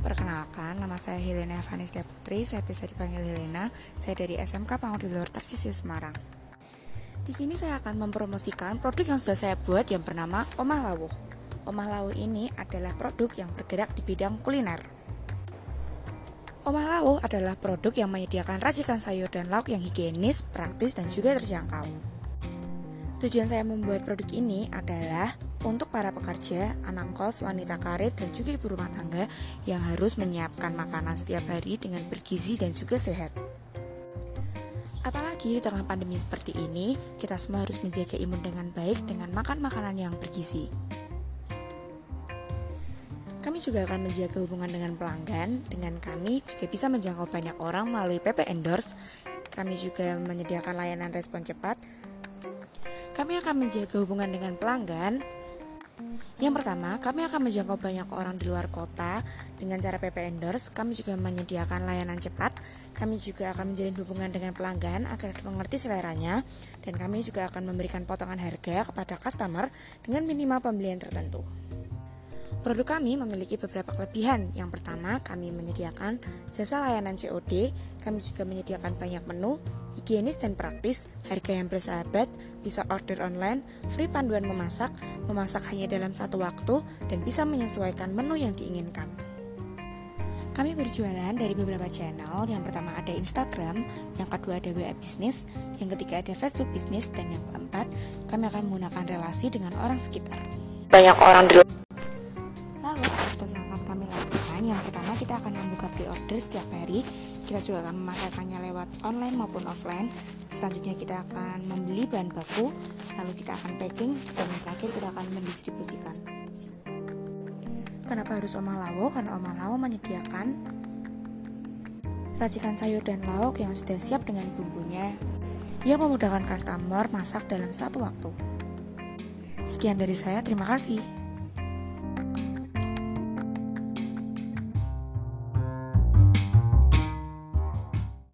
perkenalkan, nama saya Helena Vanistia Putri, saya bisa dipanggil Helena, saya dari SMK Pangudilor Tarsisius Semarang. Di sini saya akan mempromosikan produk yang sudah saya buat yang bernama Omah Lawuh. Omah Lawuh ini adalah produk yang bergerak di bidang kuliner. Omah Lawuh adalah produk yang menyediakan racikan sayur dan lauk yang higienis, praktis, dan juga terjangkau. Tujuan saya membuat produk ini adalah untuk para pekerja, anak kos, wanita karir, dan juga ibu rumah tangga yang harus menyiapkan makanan setiap hari dengan bergizi dan juga sehat. Apalagi di tengah pandemi seperti ini, kita semua harus menjaga imun dengan baik dengan makan makanan yang bergizi. Kami juga akan menjaga hubungan dengan pelanggan. Dengan kami juga bisa menjangkau banyak orang melalui PP Endorse. Kami juga menyediakan layanan respon cepat kami akan menjaga hubungan dengan pelanggan. Yang pertama, kami akan menjangkau banyak orang di luar kota dengan cara PP Endorse. Kami juga menyediakan layanan cepat. Kami juga akan menjalin hubungan dengan pelanggan agar mengerti seleranya. Dan kami juga akan memberikan potongan harga kepada customer dengan minimal pembelian tertentu. Produk kami memiliki beberapa kelebihan. Yang pertama, kami menyediakan jasa layanan COD, kami juga menyediakan banyak menu, higienis dan praktis, harga yang bersahabat, bisa order online, free panduan memasak, memasak hanya dalam satu waktu, dan bisa menyesuaikan menu yang diinginkan. Kami berjualan dari beberapa channel. Yang pertama ada Instagram, yang kedua ada WA Business, yang ketiga ada Facebook Business, dan yang keempat kami akan menggunakan relasi dengan orang sekitar. Banyak orang di luar yang pertama kita akan membuka pre-order setiap hari. Kita juga akan memasarkannya lewat online maupun offline. Selanjutnya kita akan membeli bahan baku lalu kita akan packing dan yang terakhir kita akan mendistribusikan. Kenapa harus Oma Lawo? karena Oma Lawo menyediakan racikan sayur dan lauk yang sudah siap dengan bumbunya. Yang memudahkan customer masak dalam satu waktu. Sekian dari saya. Terima kasih